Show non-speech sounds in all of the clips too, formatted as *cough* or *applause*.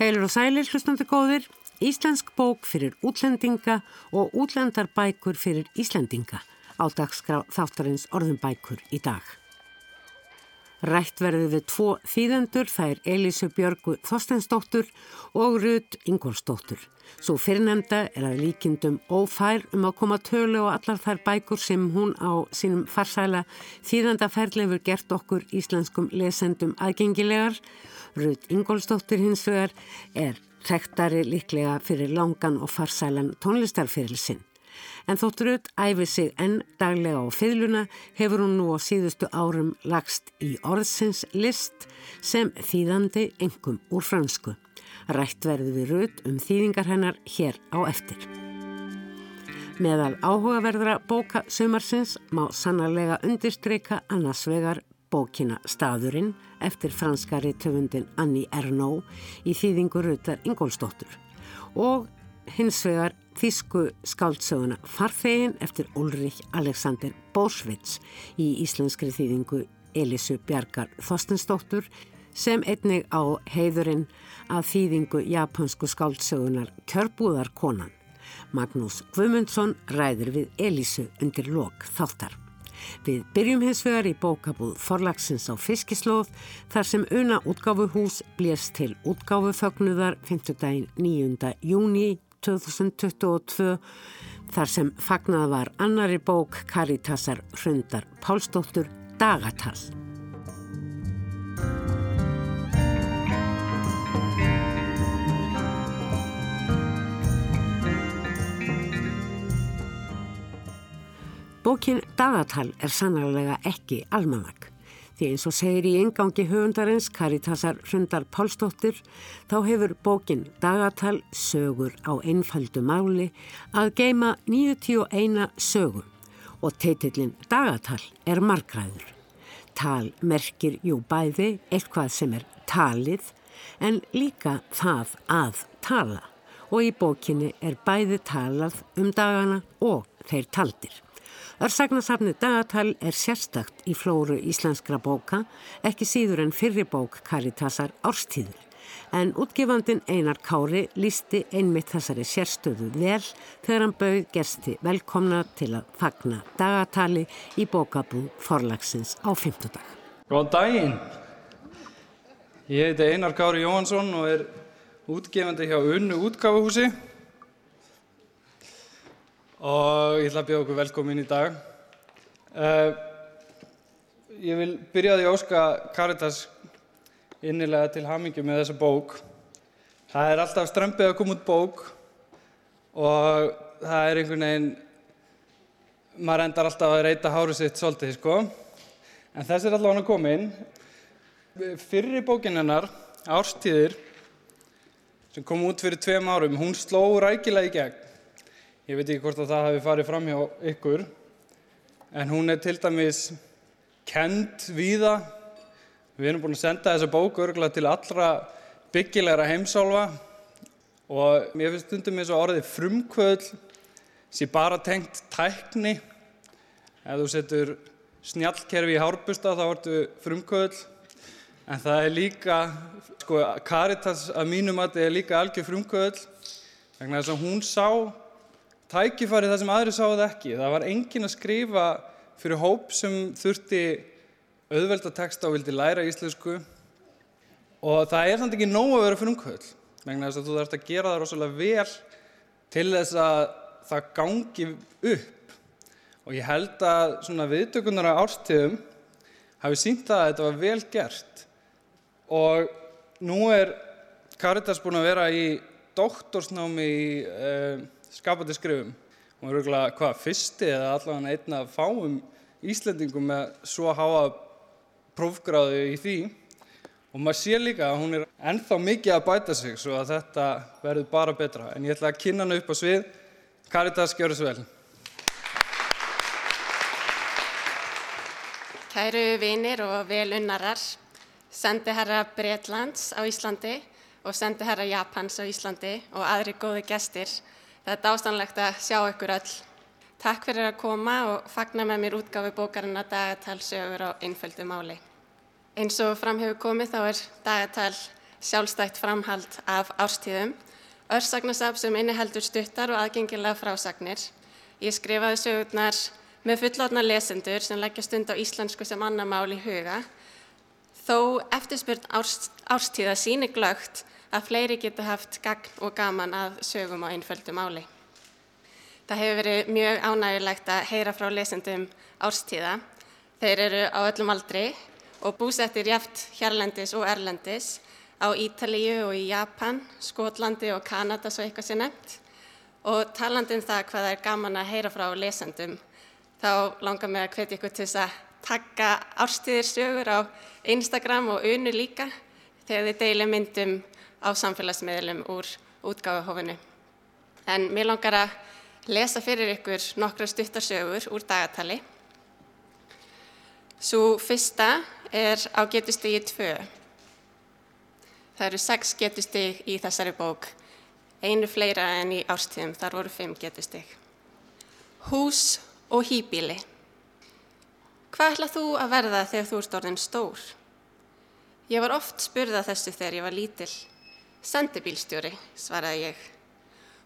Heilur og sælir hlustandi góðir, Íslensk bók fyrir útlendinga og útlendarbækur fyrir Íslendinga á dagskrá þáttarins orðumbækur í dag. Rætt verði við tvo þýðendur, það er Elísu Björgu Þorstensdóttur og Rud Ingolsdóttur. Svo fyrirnemda er að líkindum ófær um að koma tölu og allar þær bækur sem hún á sínum farsæla þýðandaferðlefur gert okkur íslenskum lesendum aðgengilegar. Rud Ingolsdóttur hins vegar er þekktari líklega fyrir langan og farsælan tónlistarferilsinn. En þóttur auð æfi sig enn daglega á fyluna hefur hún nú á síðustu árum lagst í orðsins list sem þýðandi engum úr fransku. Rætt verði við rauð um þýðingar hennar hér á eftir. Meðal áhugaverðra bóka sömarsins má sannarlega undirstreika annars vegar bókina Staðurinn eftir franskari töfundin Annie Ernaux í þýðingu Rauðar Ingólsdóttur og hins vegar þísku skáldsöguna Farþegin eftir Ulrich Alexander Bósvits í íslenskri þýðingu Elisu Bjarkar Þorstensdóttur sem einnig á heiðurinn að þýðingu japansku skáldsögunar Kjörbúðarkonan. Magnús Guðmundsson ræður við Elisu undir lok þáttar. Við byrjum hins vegar í bókabúð forlagsins á Fiskislóð þar sem Una útgáfuhús blés til útgáfufögnuðar 5. daginn 9. júni 2022 þar sem fagnað var annari bók Karitasar Hrundar Pálsdóttur Dagatal. Bókin Dagatal er sannarlega ekki almannak. Því eins og segir í engangi höfundarins Karitasar Hrundar Pálsdóttir þá hefur bókin Dagatal sögur á einfaldu máli að geima 91 sögu og teitillin Dagatal er margræður. Tal merkir jú bæði eitthvað sem er talið en líka það að tala og í bókinni er bæði talað um dagana og þeir taldir. Örsagnasafnið dagatal er sérstakt í flóru íslenskra bóka, ekki síður en fyrri bók Karitasar Árstíður. En útgifandin Einar Kári lísti einmitt þessari sérstöðu vel þegar hann bauð gersti velkomna til að fagna dagatali í bókabú forlagsins á 50 dag. Góðan daginn! Ég heiti Einar Kári Jóhansson og er útgifandi hjá Unnu útgáfuhúsi og ég ætla að bjóða okkur velkomin í dag. Uh, ég vil byrja því að óska Caritas innilega til hamingi með þessa bók. Það er alltaf strömpið að koma út bók og það er einhvern veginn, maður endar alltaf að reyta hárið sitt svolítið, sko. En þess er alltaf hann að koma inn. Fyrri bókinn hennar, Árstíðir, sem kom út fyrir tveim árum, hún sló rækilega í gegn. Ég veit ekki hvort að það hefði farið fram hjá ykkur, en hún er til dæmis kend víða. Við erum búin að senda þessa bók örgulega til allra byggilegra heimsálfa og mér finnst stundum eins og orðið frumkvöðl sem bara tengt tækni. Ef þú setur snjallkerfi í hárbusta þá ertu frumkvöðl, en það er líka, sko, Caritas að mínum að þetta er líka algjör frumkvöðl, vegna þess að hún sá tækifæri það sem aðri sáðu ekki. Það var engin að skrifa fyrir hóp sem þurfti auðvelda texta og vildi læra íslensku. Og það er samt ekki nóg að vera fyrir umkvöld vegna þess að þú þarfst að gera það rosalega vel til þess að það gangi upp. Og ég held að svona viðtökunar á árstíðum hafi sínt að þetta var vel gert. Og nú er Caritas búin að vera í doktorsnámi í uh, skapandi skrifum. Hún er röglega hvað, fyrsti eða allavega einn af fáum Íslendingum með svo háa prófgráðu í því og maður sé líka að hún er ennþá mikið að bæta sig svo að þetta verður bara betra. En ég ætla að kynna hennu upp á svið. Karitas, gjör þessu vel. Kæru vinir og velunnarar, sendi herra Breitlands á Íslandi og sendi herra Japans á Íslandi og aðri góði gestir Það er dástanlegt að sjá ykkur öll. Takk fyrir að koma og fagna með mér útgáfi bókarinn að dagatal sögur á einföldu máli. Eins og fram hefur komið þá er dagatal sjálfstætt framhald af árstíðum, örsagnasaf sem inniheldur stuttar og aðgengilega frásagnir. Ég skrifaði sögurnar með fullotna lesendur sem leggja stund á íslensku sem annar mál í huga. Þó eftirspyrn árs, árstíða síni glögt að fleiri geta haft gagn og gaman að sögum á einföldu máli. Það hefur verið mjög ánægilegt að heyra frá lesendum árstíða. Þeir eru á öllum aldri og búsettir jæft hérlendis og erlendis á Ítalíu og í Japan, Skotlandi og Kanada svo eitthvað sé nefnt. Og talandum það hvað það er gaman að heyra frá lesendum, þá langar mig að hvetja ykkur til þess að taka árstíðir sögur á Instagram og unu líka þegar þið deila myndum á samfélagsmiðlum úr útgáðahofinu. En mér langar að lesa fyrir ykkur nokkra stuttarsögur úr dagatali. Svo fyrsta er á getustegi 2. Það eru sex getusteg í þessari bók, einu fleira en í árstíðum, þar voru fimm getusteg. Hús og hýbíli. Hvað ætlað þú að verða þegar þú ert orðin stór? Ég var oft spurða þessu þegar ég var lítill. Sendibílstjóri, svaraði ég.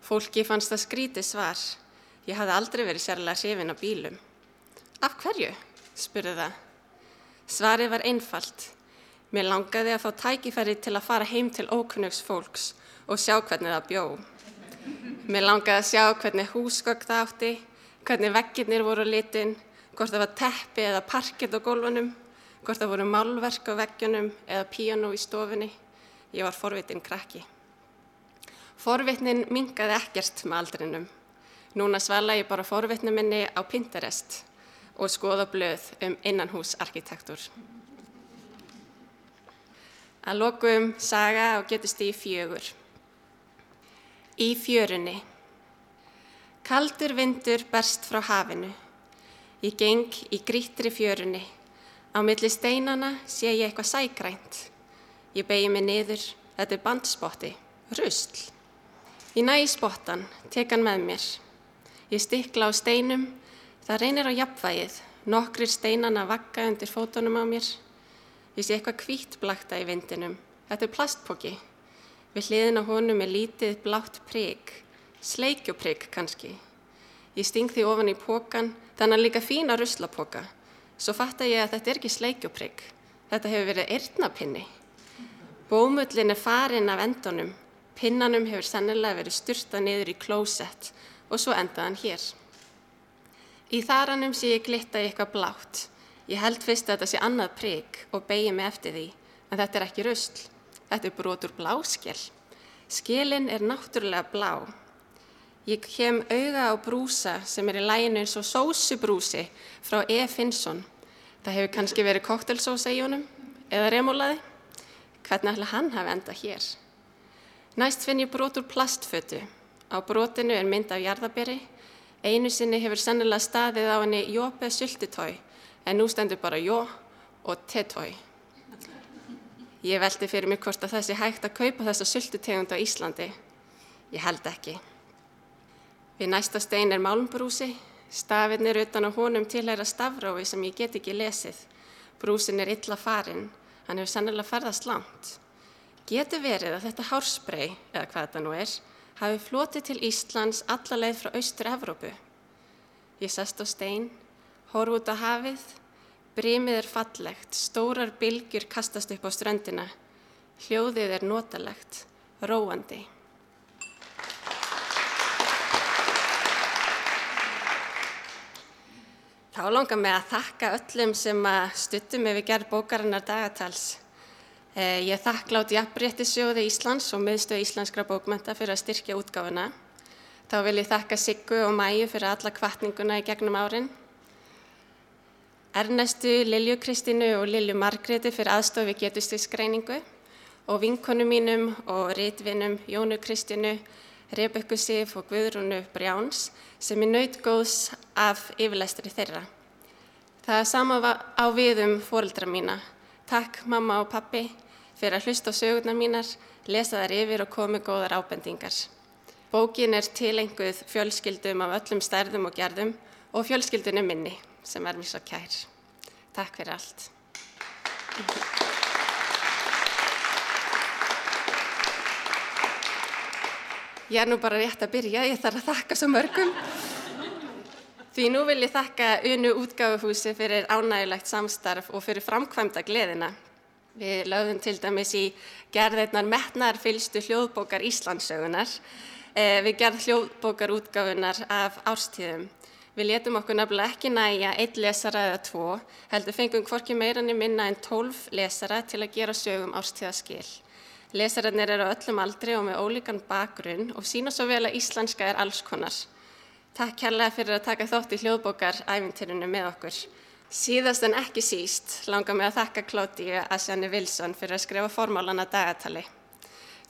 Fólki fannst það skrítið svar. Ég hafði aldrei verið sérlega hrifin á bílum. Af hverju? spurði það. Svarið var einfalt. Mér langaði að fá tækifæri til að fara heim til ókunnugs fólks og sjá hvernig það bjó. Mér langaði að sjá hvernig húsgögg það átti, hvernig veggirnir voru litin, hvort það var teppi eða parkett á gólfunum, hvort það voru málverk á veggjunum eða píano í stofinni. Ég var forvitin krakki. Forvitnin mingaði ekkert með aldrinum. Núna svala ég bara forvitni minni á Pinterest og skoða blöð um innanhúsarkitektur. Að lokum saga og getist í fjögur. Í fjörunni. Kaldur vindur berst frá hafinu. Ég geng í grítri fjörunni. Á milli steinana sé ég eitthvað sægrænt. Ég begi mig niður. Þetta er bandspotti. Rusl. Ég næ í spottan, tek hann með mér. Ég stikla á steinum, það reynir á jafnvægið, nokkrir steinan að vakka undir fótunum á mér. Ég sé eitthvað kvítblakta í vindinum, þetta er plastpóki. Við hliðin á honum er lítið blátt prigg, sleikjóprigg kannski. Ég sting því ofan í pókan, þannig líka fína ruslapóka. Svo fattar ég að þetta er ekki sleikjóprigg, þetta hefur verið eirnapinni. Bómullin er farin af endunum Pinnanum hefur sennilega verið styrtað niður í klósett og svo endaðan hér. Í þaranum sé ég glitta í eitthvað blátt. Ég held fyrst að þetta sé annað prigg og beigi mig eftir því, en þetta er ekki rusl. Þetta er brotur bláskjel. Skjelin er náttúrulega blá. Ég kem auða á brúsa sem er í læginu eins og sósubrúsi frá E. Finnsson. Það hefur kannski verið koktelsósa í honum eða remólaði. Hvernig ætla hann hafa enda hér? Næst finn ég brot úr plastfötu. Á brotinu er mynd af jarðaberi. Einu sinni hefur sennilega staðið á henni jópe sultitói en nú stendur bara jó og tetói. Ég veldi fyrir mig hvort að sé hægt að kaupa þessa sultutegund á Íslandi. Ég held ekki. Við næsta stein er málmbrúsi. Stafinir utan á honum tilhæra stafrófi sem ég get ekki lesið. Brúsin er illa farin. Hann hefur sennilega ferðast langt. Getur verið að þetta hársprey, eða hvað þetta nú er, hafi flotið til Íslands alla leið frá austur-Evrópu. Ég sest á stein, horf út á hafið, brímið er fallegt, stórar bylgjur kastast upp á ströndina, hljóðið er notalegt, róandi. Þá langar mig að þakka öllum sem að stuttum ef við gerum bókarinnar dagatals. Eh, ég þakklátt Jafnbrettisjóði Íslands og miðstöð Íslenskra bókmenta fyrir að styrkja útgáfuna. Þá vil ég þakka Siggu og Mæju fyrir alla kvartninguna í gegnum árin. Ernestu, Lilju Kristínu og Lilju Margreti fyrir aðstofi getustisgreiningu og vinkonu mínum og rítvinum Jónu Kristínu, Rebekku Sif og Guðrúnu Brjáns sem er naut góðs af yfirleistri þeirra. Það er sama á viðum fóreldra mína. Takk mamma og pappi fyrir að hlusta á sögurnar mínar, lesa þær yfir og komi góðar ábendingar. Bókin er tilenguð fjölskyldum af öllum stærðum og gerðum og fjölskyldunum minni sem er mér svo kær. Takk fyrir allt. Ég er nú bara rétt að byrja, ég þarf að þakka svo mörgum. Því nú vil ég þakka Unu útgáfuhúsi fyrir ánægilegt samstarf og fyrir framkvæmda gleðina. Við lögðum til dæmis í gerðirnar metnar fylstu hljóðbókar Íslandsögunar. Eh, við gerðum hljóðbókar útgáfunar af árstíðum. Við letum okkur nefnilega ekki næja einn lesara eða tvo, heldur fengum hvorki meirann í minna en tólf lesara til að gera sögum árstíðaskil. Lesararnir eru öllum aldri og með ólíkan bakgrunn og sína svo vel að íslenska er alls konar. Takk kærlega fyrir að taka þátt í hljóðbókar æfintyrinu með okkur. Síðast en ekki síst langar mig að þakka Klóti Asjani Wilson fyrir að skrifa formálana dagatali.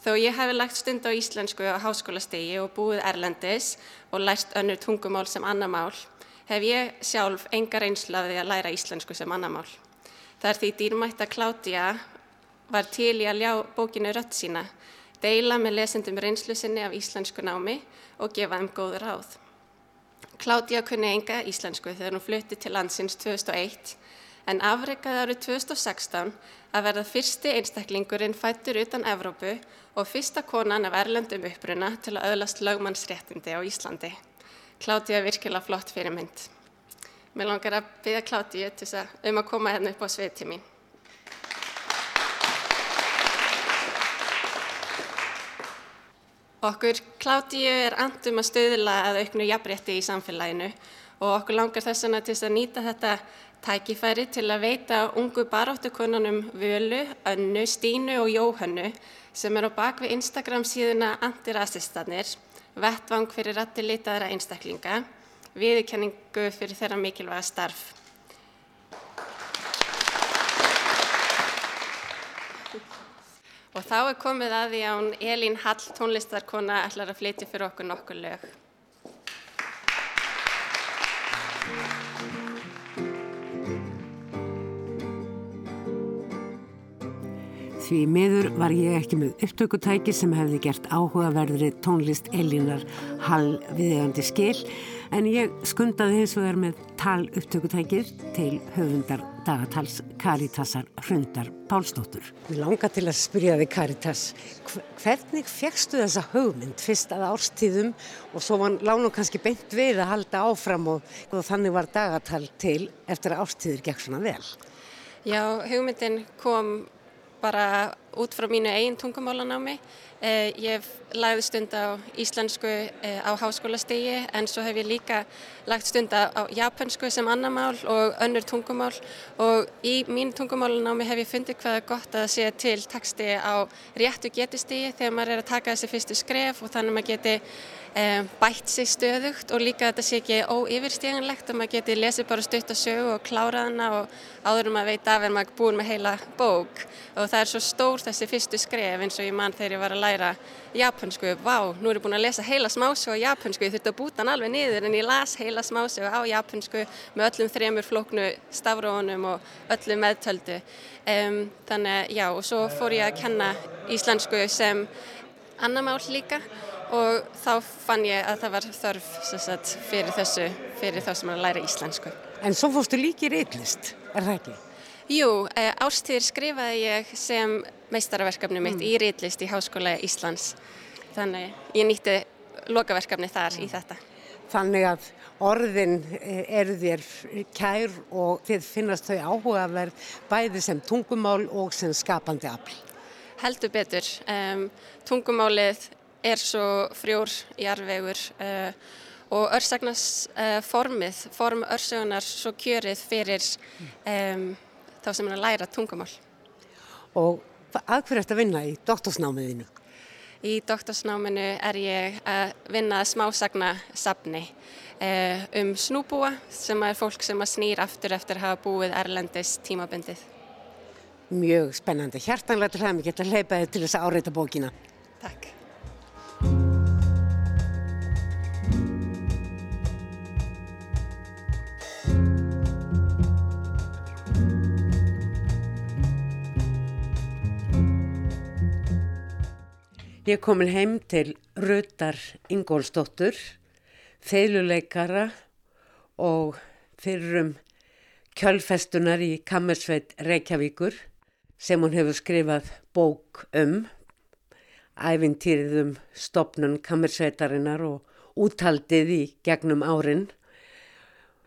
Þó ég hef lagt stund á íslensku á háskólastegi og búið Erlendis og lært önnur tungumál sem annamál, hef ég sjálf enga reynslaði að læra íslensku sem annamál. Það er því dýrmætt að Klótia var til í að ljá bókinu rött sína, deila með lesendum reynslu sinni af íslensku námi og gefa þeim góð ráð. Kládja kunni enga íslensku þegar hún flutti til landsins 2001 en afreikaði árið 2016 að verða fyrsti einstaklingurinn fættur utan Evrópu og fyrsta konan af erlendum uppruna til að öðlast lögmannsréttindi á Íslandi. Kládja er virkilega flott fyrir mynd. Mér langar að byggja Kládju um að koma hérna upp á svið til mín. Okkur Kládíu er andum að stöðla að auknu jafnrétti í samfélaginu og okkur langar þess að til að nýta þetta tækifæri til að veita ungu baráttukonunum Völu, Önnu, Stínu og Jóhannu sem er á bakvið Instagram síðuna Antirasistanir, vettvang fyrir rattilitaðra einstaklinga, viðkenningu fyrir þeirra mikilvæga starf. Og þá er komið að því hún Elín Hall, tónlistarkona, ætlar að flytja fyrir okkur nokkur lög. Því miður var ég ekki með upptökutæki sem hefði gert áhugaverðri tónlist Elínar Hall viðegandi skil en ég skundaði hins vegar með tal upptökutækið til höfundar dagatals Karitasar Hrundar Pálsdóttur. Við langar til að spyrja þig Karitas, hvernig fegstu þessa hugmynd fyrst að árstíðum og svo var lánu kannski beint við að halda áfram og, og þannig var dagatal til eftir að árstíður gekk svona vel? Já, hugmyndin kom bara út frá mínu eigin tungumálanámi. Eh, ég lagði stund á íslensku eh, á háskólastegi en svo hef ég líka lagt stund á japansku sem annamál og önnur tungumál og í mínu tungumálanámi hef ég fundið hvaða gott að sé til taksti á réttu getistegi þegar maður er að taka þessi fyrstu skref og þannig að maður geti um, bætt sig stöðugt og líka þetta sé ekki óyfirstíganlegt að maður geti lesið bara stutt að sögu og klára hana og áður um að veita af en maður búin með heila bók og það er svo stór þessi fyrstu skref eins og ég mann þegar ég var að læra japansku, vá, nú er ég búin að lesa heila smásögu á japansku, ég þurfti að búta hann alveg niður en ég las heila smásögu á japansku með öllum þremur flóknu stafrónum og öllum meðtöldu um, þannig já og svo fór ég að kenna íslensku sem annamál líka og þá fann ég að það var þörf sagt, fyrir þessu, fyrir þá sem að læra íslensku. En svo fórstu líki reytlist, er það ekki? Jú, e, árstíðir skrifaði ég sem meistaraverkefni mitt mm. í reytlist í Háskóla Íslands. Þannig ég nýtti lokaverkefni þar mm. í þetta. Þannig að orðin eh, eru þér kær og þið finnast þau áhugaverð bæði sem tungumál og sem skapandi afl. Heldur betur. Um, tungumálið er svo frjór í arvegur uh, eh, og örsagnasformið, uh, form örsögunar svo kjörið fyrir um, þá sem er að læra tungumál. Og að hverju ert að vinna í doktorsnámiðinu? Í doktorsnáminu er ég að vinna smásagnasafni uh, um snúbúa sem er fólk sem snýr aftur eftir að hafa búið Erlendis tímabundið. Mjög spennandi. Hjartanlega til það að leipa þið til þess að áreita bókina. Takk. Ég komin heim til Rutar Ingólsdóttur, feiluleikara og fyrrum kjölfestunar í Kammersveit Reykjavíkur sem hún hefur skrifað bók um æfintýrið um stopnun kammersveitarinnar og úthaldið í gegnum árin.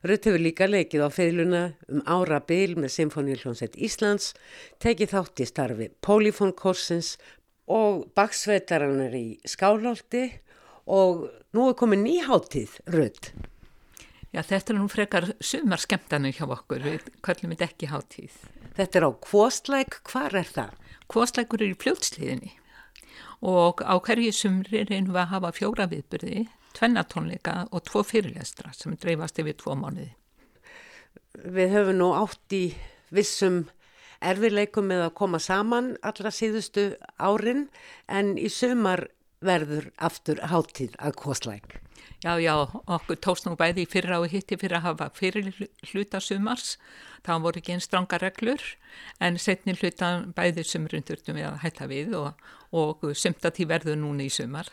Rutt hefur líka leikið á feiluna um ára byl með Symfóníuljónsett Íslands, tekið þátt í starfi Polifónkorsins og baksveitarinnar í Skálholti og nú er komið nýháttíð Rutt. Já, þetta er nú frekar sumar skemmtanu hjá okkur, við kallum þetta ekki háttíð. Þetta er á Kvostlæk, hvar er það? Kvostlækur er í fljótsliðinni og á hverju sumri reynum við að hafa fjóra viðbyrði, tvennatónleika og tvo fyrirlestra sem dreifast yfir tvo mánuði. Við höfum nú átt í vissum erfileikum með að koma saman allra síðustu árin en í sumar verður aftur háttíð að Kvostlæk. Já, já, okkur tókst nú bæði í fyrra og hitti fyrir að hafa fyrir hluta sumars. Það voru ekki einn stranga reglur en setni hluta bæði sumrundurtum við að hætta við og, og sumta tí verður núna í sumar.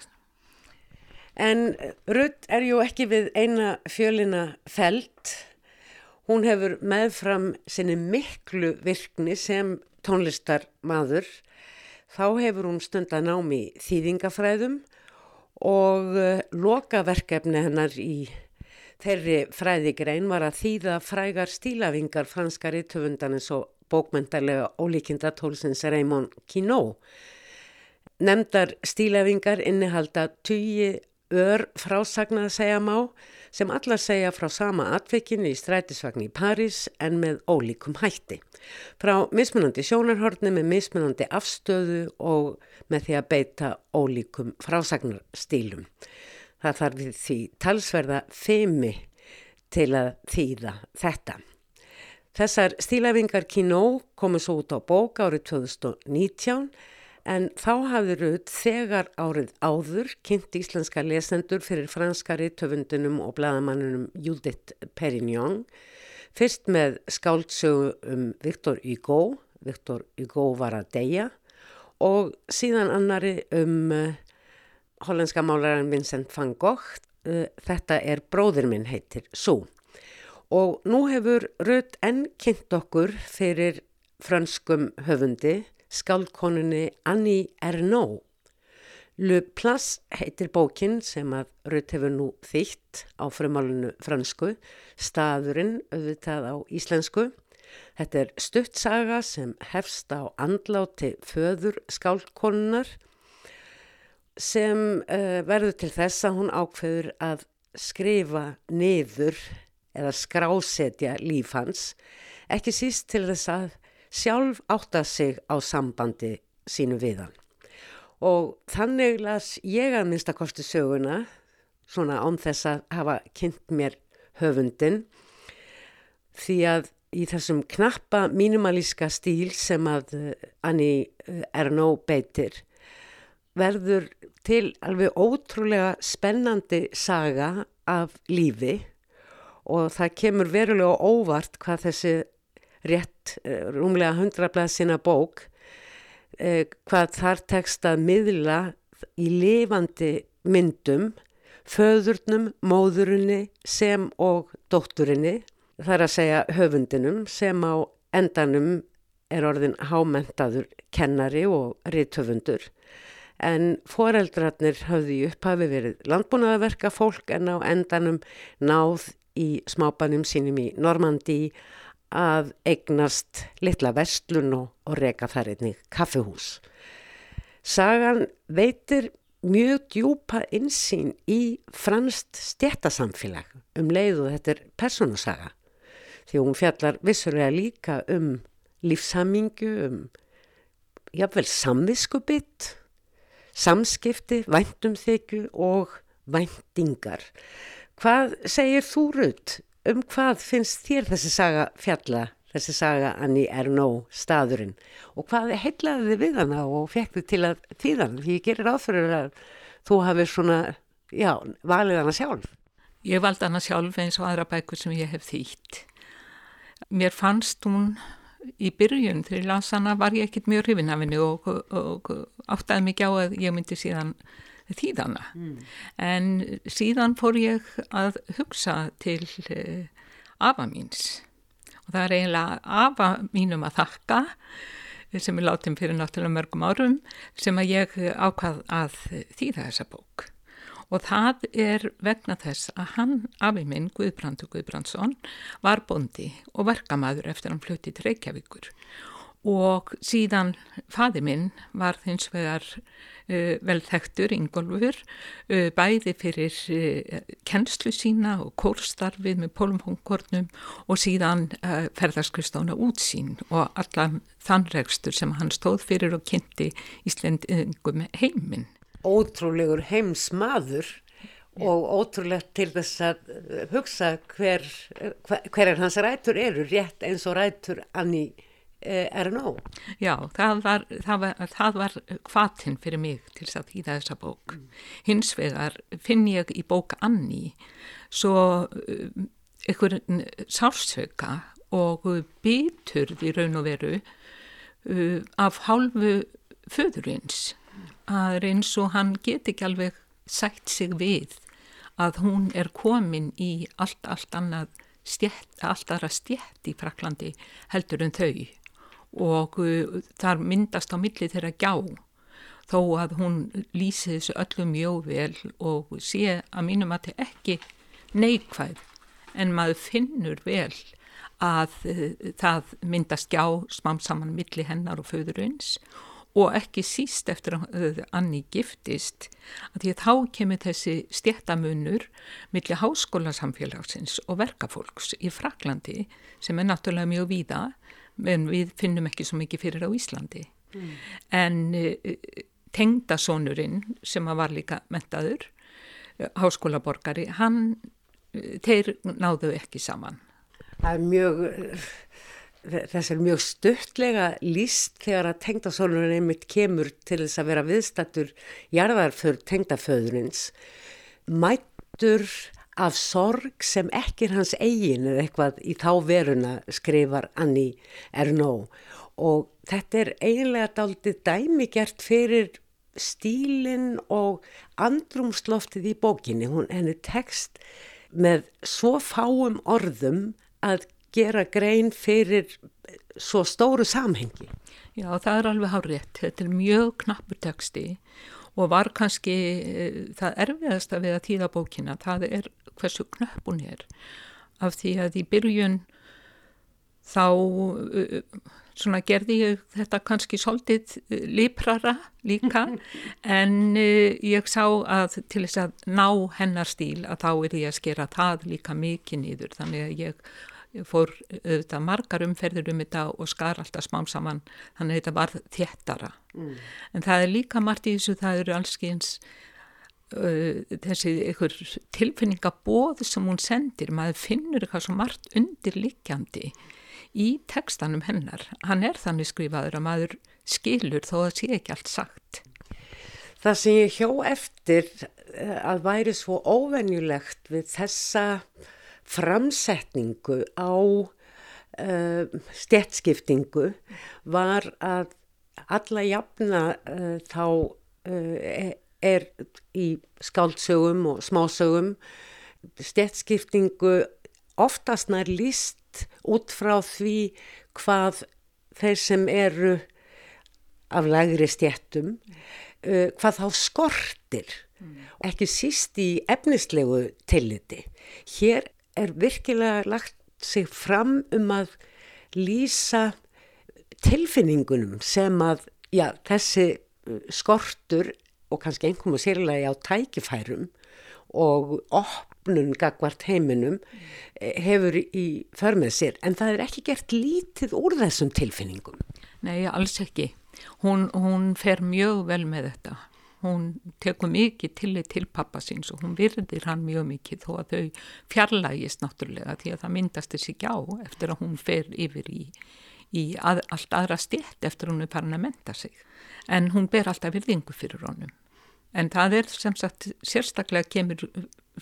En Rudd er ju ekki við eina fjölina felt. Hún hefur meðfram sinni miklu virkni sem tónlistarmadur. Þá hefur hún stundan ámi þýðingafræðum og uh, lokaverkefni hennar í þeirri fræðigrein var að þýða frægar stílafingar franskari töfundanis og bókmyndarlega ólíkinda tólsins Raymond Quinault. Nemndar stílafingar innihalda tugi ör frásagnar að segja má sem allar segja frá sama atveikinu í strætisvagn í París en með ólíkum hætti. Frá mismunandi sjónarhorni með mismunandi afstöðu og með því að beita ólíkum frásagnarstýlum. Það þarf því talsverða femi til að þýða þetta. Þessar stílæfingar Kino komu svo út á bók árið 2019 en þá hafði Rudd þegar árið áður kynnt íslenska lesendur fyrir franskari töfundunum og bladamannunum Judith Perignon fyrst með skáldsögu um Viktor Hugo, Viktor Hugo var að deyja og síðan annari um uh, hollandska málarinn Vincent van Gogh, uh, þetta er bróður minn heitir Sú. Og nú hefur Rudd enn kynnt okkur fyrir franskum höfundi, skálkonunni Annie Ernaux. Le Place heitir bókin sem að Rudd hefur nú þýtt á frumálunu fransku, staðurinn auðvitað á íslensku Þetta er stuttsaga sem hefst á andláti föður skálkonunar sem uh, verður til þess að hún ákveður að skrifa niður eða skrásetja líf hans, ekki síst til þess að sjálf átta sig á sambandi sínu viðan. Og þannig las ég að minnstakosti söguna, svona án þess að hafa kynnt mér höfundin, því að í þessum knappa mínumalíska stíl sem að eh, Annie eh, Ernaux beitir verður til alveg ótrúlega spennandi saga af lífi og það kemur verulega óvart hvað þessi rétt eh, rúmlega hundrablað sinna bók hvað þar tekst að miðla í lifandi myndum föðurnum, móðurinni sem og dótturinni Það er að segja höfundinum sem á endanum er orðin hámentaður kennari og rithöfundur. En foreldrarnir hafði upphafi verið landbúnaðaverka fólk en á endanum náð í smábanum sínum í Normandi að eignast litla vestlun og, og reka þar einnig kaffehús. Sagan veitir mjög djúpa insýn í franst stjættasamfélag um leið og þetta er personusaga því hún fjallar vissulega líka um lífsamingu, um jáfnvel samviskubitt, samskipti, væntumþykju og væntingar. Hvað segir þú Rut? Um hvað finnst þér þessi saga fjalla, þessi saga Anni Ernaux staðurinn og hvað heitlaði þið við hana og fekk þið til að þýðan? Því ég gerir áþurður að þú hafið svona, já, valið hana sjálf. Ég valdi hana sjálf eins og aðra bækur sem ég hef þýtt mér fannst hún í byrjun þegar ég las hana var ég ekkit mjög hrifin af henni og, og, og áttaði mikið á að ég myndi síðan þýðana mm. en síðan fór ég að hugsa til uh, afa míns. Og það er eiginlega afa mínum að þakka sem er látum fyrir náttúrulega mörgum árum sem að ég ákvað að þýða þessa bók. Og það er vegna þess að hann, afi minn, Guðbrandur Guðbrandsson, var bondi og verkamæður eftir hann flutti til Reykjavíkur og síðan faði minn var hins vegar uh, velþektur Ingólfur uh, bæði fyrir uh, kennslu sína og kórstarfið með pólumhóngkornum og síðan ferðarskristóna útsýn og allan þannregstur sem hann stóð fyrir og kynnti Íslendingum heiminn. Ótrúlegur heims-maður og ótrúlegt til þess að hugsa hver, hver er hans rætur eru rétt eins og rætur Anni eh, R.N.O. Já, það var, það var, það var kvatinn fyrir mig til þess að þýða þessa bók. Mm. Hins vegar finn ég í bók Anni svo ykkur uh, sársöka og biturð í raun og veru uh, af hálfu föðurins að eins og hann get ekki alveg sætt sig við að hún er komin í allt, allt annað stjætt, allt aðra stjætt í Fraklandi heldur en þau og þar myndast á milli þeirra gjá. Þó að hún lýsi þessu öllum mjög vel og sé að mínum að þetta ekki neikvæð en maður finnur vel að uh, það myndast gjá smám saman milli hennar og föðurins og ekki síst eftir að Anni giftist að því að þá kemur þessi stjættamunur millir háskólasamfélagsins og verkafólks í Fraklandi sem er náttúrulega mjög víða en við finnum ekki svo mikið fyrir á Íslandi mm. en uh, tengdasónurinn sem var líka mentaður uh, háskólaborgari hann, uh, þeir náðu ekki saman Það er mjög þess er mjög störtlega líst þegar að tengdasólurinn einmitt kemur til þess að vera viðstattur jarðarför tengdaföðurins mættur af sorg sem ekki er hans eigin eða eitthvað í þá veruna skrifar Anni Ernaux og þetta er eiginlega daldið dæmigert fyrir stílinn og andrumsloftið í bókinni, hún henni tekst með svo fáum orðum að gera grein fyrir svo stóru samhengi. Já, það er alveg hárétt. Þetta er mjög knappur teksti og var kannski uh, það erfiðasta við að tíða bókina. Það er hversu knappun er af því að í byrjun þá uh, svona gerði ég þetta kannski svolítið uh, liprara líka *laughs* en ég sá að til þess að ná hennar stíl að þá er ég að skera það líka mikið nýður þannig að ég fór auðvitað margar umferður um þetta og skar alltaf smám saman. Þannig að þetta var þéttara. Mm. en það er líka margt í þessu það eru allskyns uh, þessi ykkur tilfinningabóð sem hún sendir. Maður finnur eitthvað svo margt undirlikjandi í tekstanum hennar. Hann er þannig skrifaður að maður skilur þó að sé ekki allt sagt. Það sem ég hjó eftir eh, að væri svo óvenjulegt við þessa framsetningu á uh, stjertskiptingu var að alla jafna uh, þá uh, er í skáldsögum og smásögum stjertskiptingu oftast nær líst út frá því hvað þeir sem eru af lagri stjertum hvað þá skortir mm. ekki síst í efnislegu tilliti hér er virkilega lagt sig fram um að lýsa tilfinningunum sem að já, þessi uh, skortur og kannski einhverjum og sérlega á tækifærum og opnun gagvart heiminum eh, hefur í förmið sér en það er ekki gert lítið úr þessum tilfinningum. Nei, alls ekki. Hún, hún fer mjög vel með þetta hún tekur mikið tillit til pappa síns og hún virðir hann mjög mikið þó að þau fjarlægist náttúrulega því að það myndast þessi gjá eftir að hún fer yfir í, í að, allt aðra stjætt eftir að hún er farin að menta sig. En hún ber alltaf virðingu fyrir honum. En það er sem sagt sérstaklega kemur,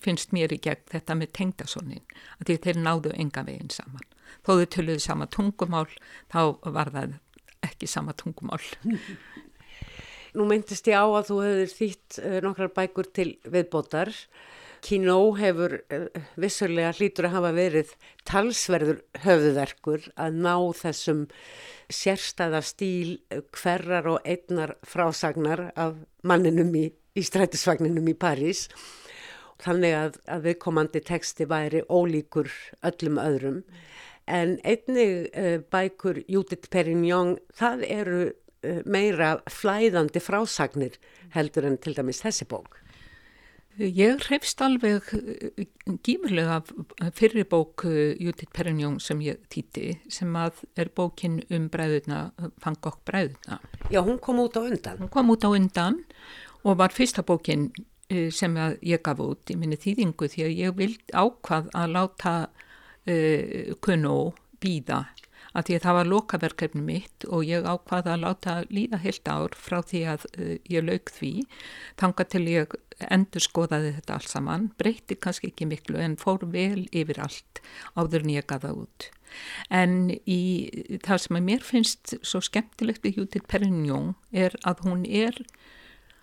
finnst mér í gegn þetta með tengdasonin, að því þeir náðu enga veginn saman. Þó þau töluðu sama tungumál, þá var það ekki sama tungumál. *laughs* Nú myndist ég á að þú hefur þýtt uh, nokkrar bækur til viðbótar. Kino hefur uh, vissulega hlýtur að hafa verið talsverður höfðuverkur að ná þessum sérstæða stíl hverrar og einnar frásagnar af manninum í, í strætisvagninum í París þannig að, að viðkomandi teksti væri ólíkur öllum öðrum en einnig bækur Judith Perignon það eru meira flæðandi frásagnir heldur en til dæmis þessi bók Ég hrefst alveg eh, gífurlega fyrir bók eh, Judith Perignon sem ég týti sem að er bókin um bræðuna, Fangokk bræðuna. Já, hún kom út á undan. Hún kom út á undan og var fyrsta bókin eh, sem ég gaf út í minni þýðingu því að ég vild ákvað að láta uh, kunnu býða að því að það var lokaverkefni mitt og ég ákvaði að láta líða heilt ár frá því að uh, ég lauk því þanga til ég endur skoðaði þetta alls saman, breyti kannski ekki miklu en fór vel yfir allt áður en ég gaða út. En í það sem að mér finnst svo skemmtilegt við Judith Perignon er að hún er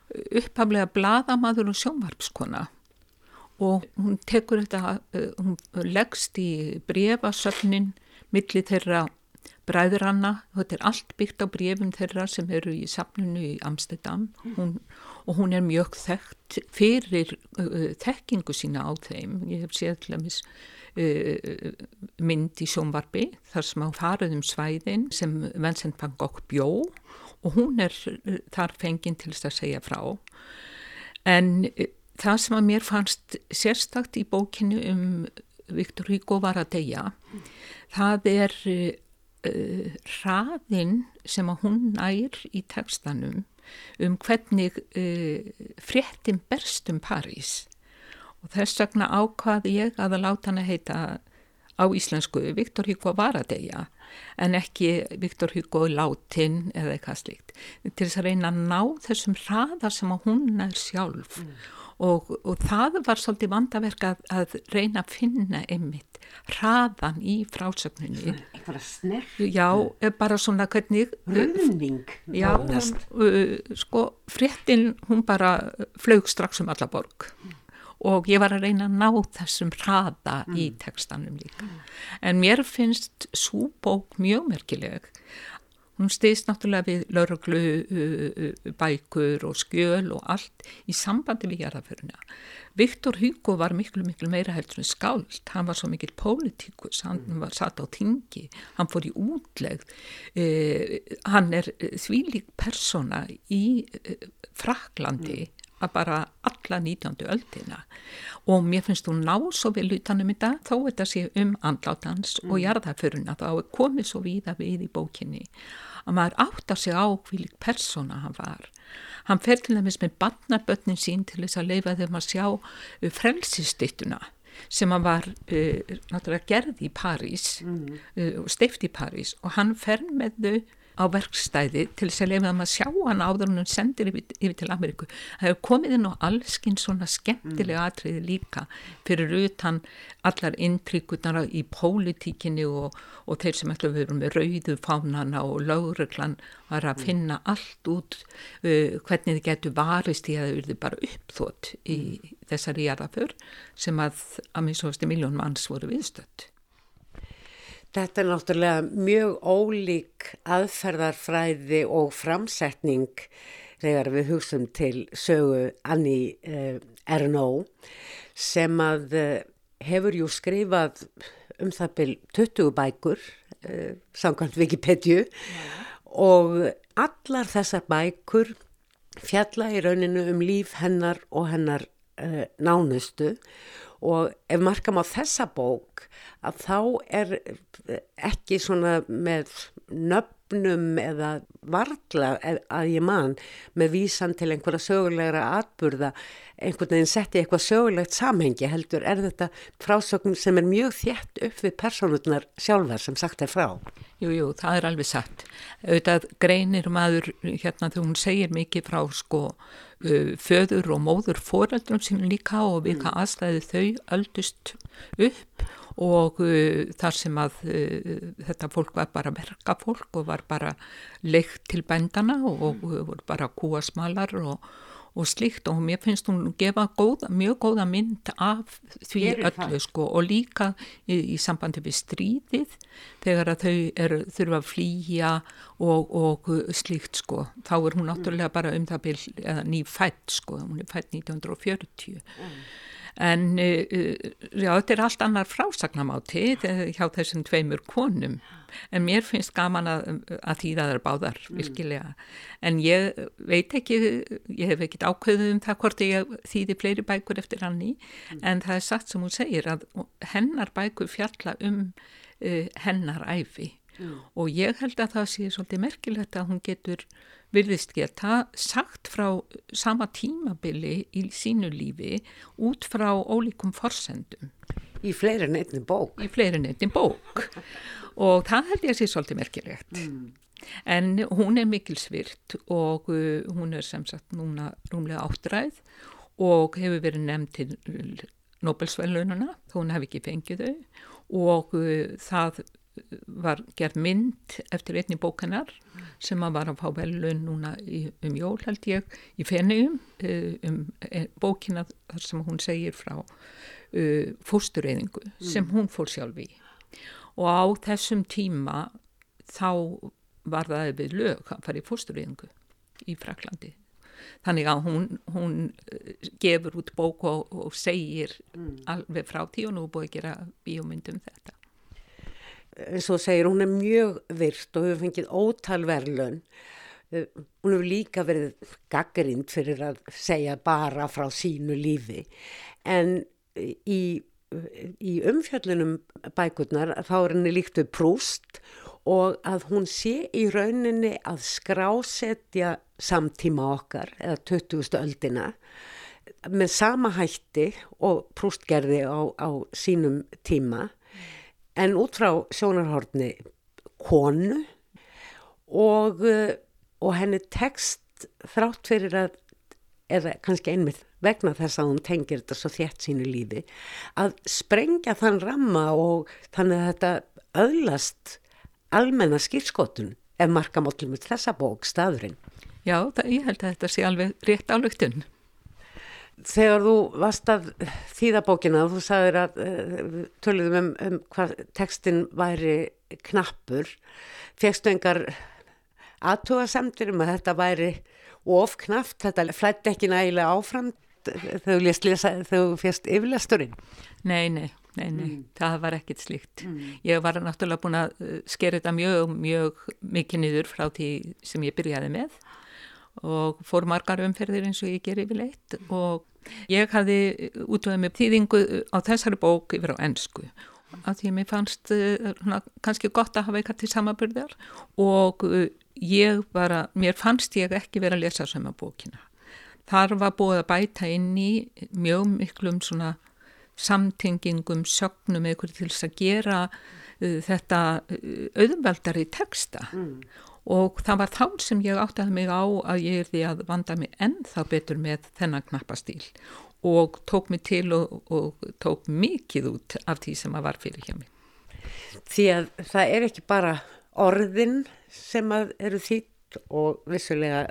upphaflega bladamadur og sjónvarpskona og hún tekur þetta, uh, hún leggst í brefasöfnin millir þeirra bræðuranna, þetta er allt byggt á brefum þeirra sem eru í safninu í Amsterdam hún, og hún er mjög þekkt fyrir uh, þekkingu sína á þeim. Ég hef séð til dæmis uh, mynd í sjónvarpi þar sem á faraðum svæðin sem Vincent van Gogh bjó og hún er uh, þar fenginn til þess að segja frá. En uh, það sem að mér fannst sérstakt í bókinu um Viktor Hugo var að deyja, það er uh, uh, hraðinn sem að hún nær í tekstanum um hvernig uh, fréttin berst um París. Og þess vegna ákvaði ég að að láta hann að heita á íslensku Viktor Hugo Varadegja en ekki Viktor Hugo Látin eða eitthvað slíkt til þess að reyna að ná þessum hraða sem að hún er sjálf. Mm og, og það var svolítið vandaverk að, að reyna að finna einmitt hraðan í frásögninni. Eitthvað snert já, bara svona hvernig röðning já, hún, uh, sko fréttin hún bara flög strax um alla borg. Og ég var að reyna að ná þessum hraða mm. í tekstanum líka. En mér finnst svo bók mjög merkileg Hún stýðist náttúrulega við lauruglu, bækur og skjöl og allt í sambandi við jarðaföruna. Viktor Hugo var miklu, miklu meira heldur en skáld. Hann var svo mikil pólitíkus, hann var satt á tingi, hann fór í útlegð. Eh, hann er þvílik persona í Fraklandi mm. að bara alla 19. öldina og mér finnst þú ná svo vel utanum þetta þó þetta sé um andlátans mm. og jarðaföruna þá er komið svo víða við í bókinni að maður átt að segja á hvílik persóna hann var. Hann fer til dæmis með barnabötnin sín til þess að leifa þeim að sjá uh, frelsistittuna sem hann var uh, gerði í París mm. uh, steift í París og hann fer með þau á verkstæði til þess að lefa það að sjá hann áður en hann sendir yfir, yfir til Ameríku. Það hefur komið inn á allskinn svona skemmtilega mm. atriði líka fyrir utan allar intrykutnar í pólitíkinni og, og þeir sem ætla að vera með rauðu fánana og lauruglan var að mm. finna allt út uh, hvernig þið getur varist í að það verði bara uppþótt í þessari jarðaför sem að að minn svo sti miljón manns voru viðstött. Þetta er náttúrulega mjög ólík aðferðarfræði og framsetning þegar við hugsaum til sögu Annie eh, Ernaux sem að eh, hefur jú skrifað um það byrj 20 bækur eh, samkvæmt Wikipedia. Og allar þessar bækur fjalla í rauninu um líf hennar og hennar eh, nánustu. og ef markam á þessa bók að þá er ekki svona með nöfnum eða vargla að ég man með vísan til einhverja sögulegra atburða einhvern veginn setti eitthvað sögulegt samhengi heldur er þetta frásögn sem er mjög þjætt upp við personurnar sjálfar sem sagt er frá. Jú, jú, það er alveg satt. Auðvitað greinir maður hérna þegar hún segir mikið frá sko föður og móður foreldrum sínum líka og hvað mm. aðstæði þau öldust upp og uh, þar sem að uh, þetta fólk var bara verkafólk og var bara leikt til bændana og, og voru bara kúasmalar og, og slikt og mér finnst hún gefa góða, mjög góða mynd af því öllu sko. Og líka í, í sambandi við stríðið þegar að þau er, þurfa að flýja og, og slíkt sko. Þá er hún náttúrulega bara um það eða nýfætt sko, hún er fætt 1940 en uh, já, þetta er allt annar frásagnamáti hjá þessum tveimur konum. En mér finnst gaman að, að þýða þær báðar virkilega. En ég veit ekki, ég hef ekkit ákveðið um það hvort ég þýði fleiri bækur eftir hanni en það er satt sem hún segir að hennar bækur fjalla um uh, hennar æfi og ég held að það sé svolítið merkilegt að hún getur virðist geta sagt frá sama tímabili í sínu lífi út frá ólíkum forsendum. Í fleiri en einni bók. í fleiri neitt bók. Og það held ég að sé svolítið merkilegt. En hún er mikilsvirt og uh, hún er sem sagt núna rúmlega áttræð og hefur verið nefnd til Nobelsvælununa hún hef ekki fengið þau. Og uh, það var gerð mynd eftir einni bókanar sem að var að fá velun núna í, um jól held ég í fenniðum uh, um eh, bókina þar sem hún segir frá uh, fóstureyðingu sem hún fór sjálf í. Og á þessum tíma þá var það við lög að fara í fóstureyðingu í Fraklandi þannig að hún, hún eh, gefur út bók og, og segir alveg frá því og nú búið að gera bíómyndum þetta eins og segir, hún er mjög virt og hefur fengið ótal verðlun. Eh, Hún hefur líka verið gaggrind fyrir að segja bara frá sínu lífi. En í, í umfjöllunum bækurnar þá er henni líkt við prúst og að hún sé í rauninni að skrásetja samtíma okkar eða 20. öldina með sama hætti og prúst gerði á, á sínum tíma en út frá sjónarhorni konu og, uh, og henni tekst þrátt fyrir að, eða kannski einmitt vegna þess að hún tengir þetta svo þétt sínu lífi, að sprengja þann ramma og þannig að þetta öðlast almenna skýrskotun ef markamóllum með þessa bók staðurinn. Já, það, ég held að þetta sé alveg rétt álugtun Þegar þú varst að þýða bókina og þú sagðir að uh, töluðum um, um hvað tekstin væri knappur, fegstu engar aðtúasemtir um að þetta væri of knappt, þetta flætti ekki nægilega áfram þegar þú fegst yfirlesturinn. Nei, nei, nei, nei, það var ekkit slíkt. Ég var náttúrulega búin að uh, skera þetta mjög, mjög mikið niður frá því sem ég byrjaði með og fór margar umferðir eins og ég ger yfirleitt og ég hafði útvöðið með þýðingu á þessari bók yfir á ennsku af því að mér fannst uh, svona, kannski gott að hafa eitthvað til samaburðar og ég bara, mér fannst ég ekki vera að lesa sama bókina. Þar var búið að bæta inn í mjög miklum svona samtengingum, sögnum eitthvað til þess að gera uh, þetta auðveldari texta og það var þá sem ég áttaði mig á að ég er því að vanda mig ennþá betur með þennan knappastíl og tók mig til og, og tók mikið út af því sem að var fyrir hjá mig. Því að það er ekki bara orðin sem að eru þýtt og vissulega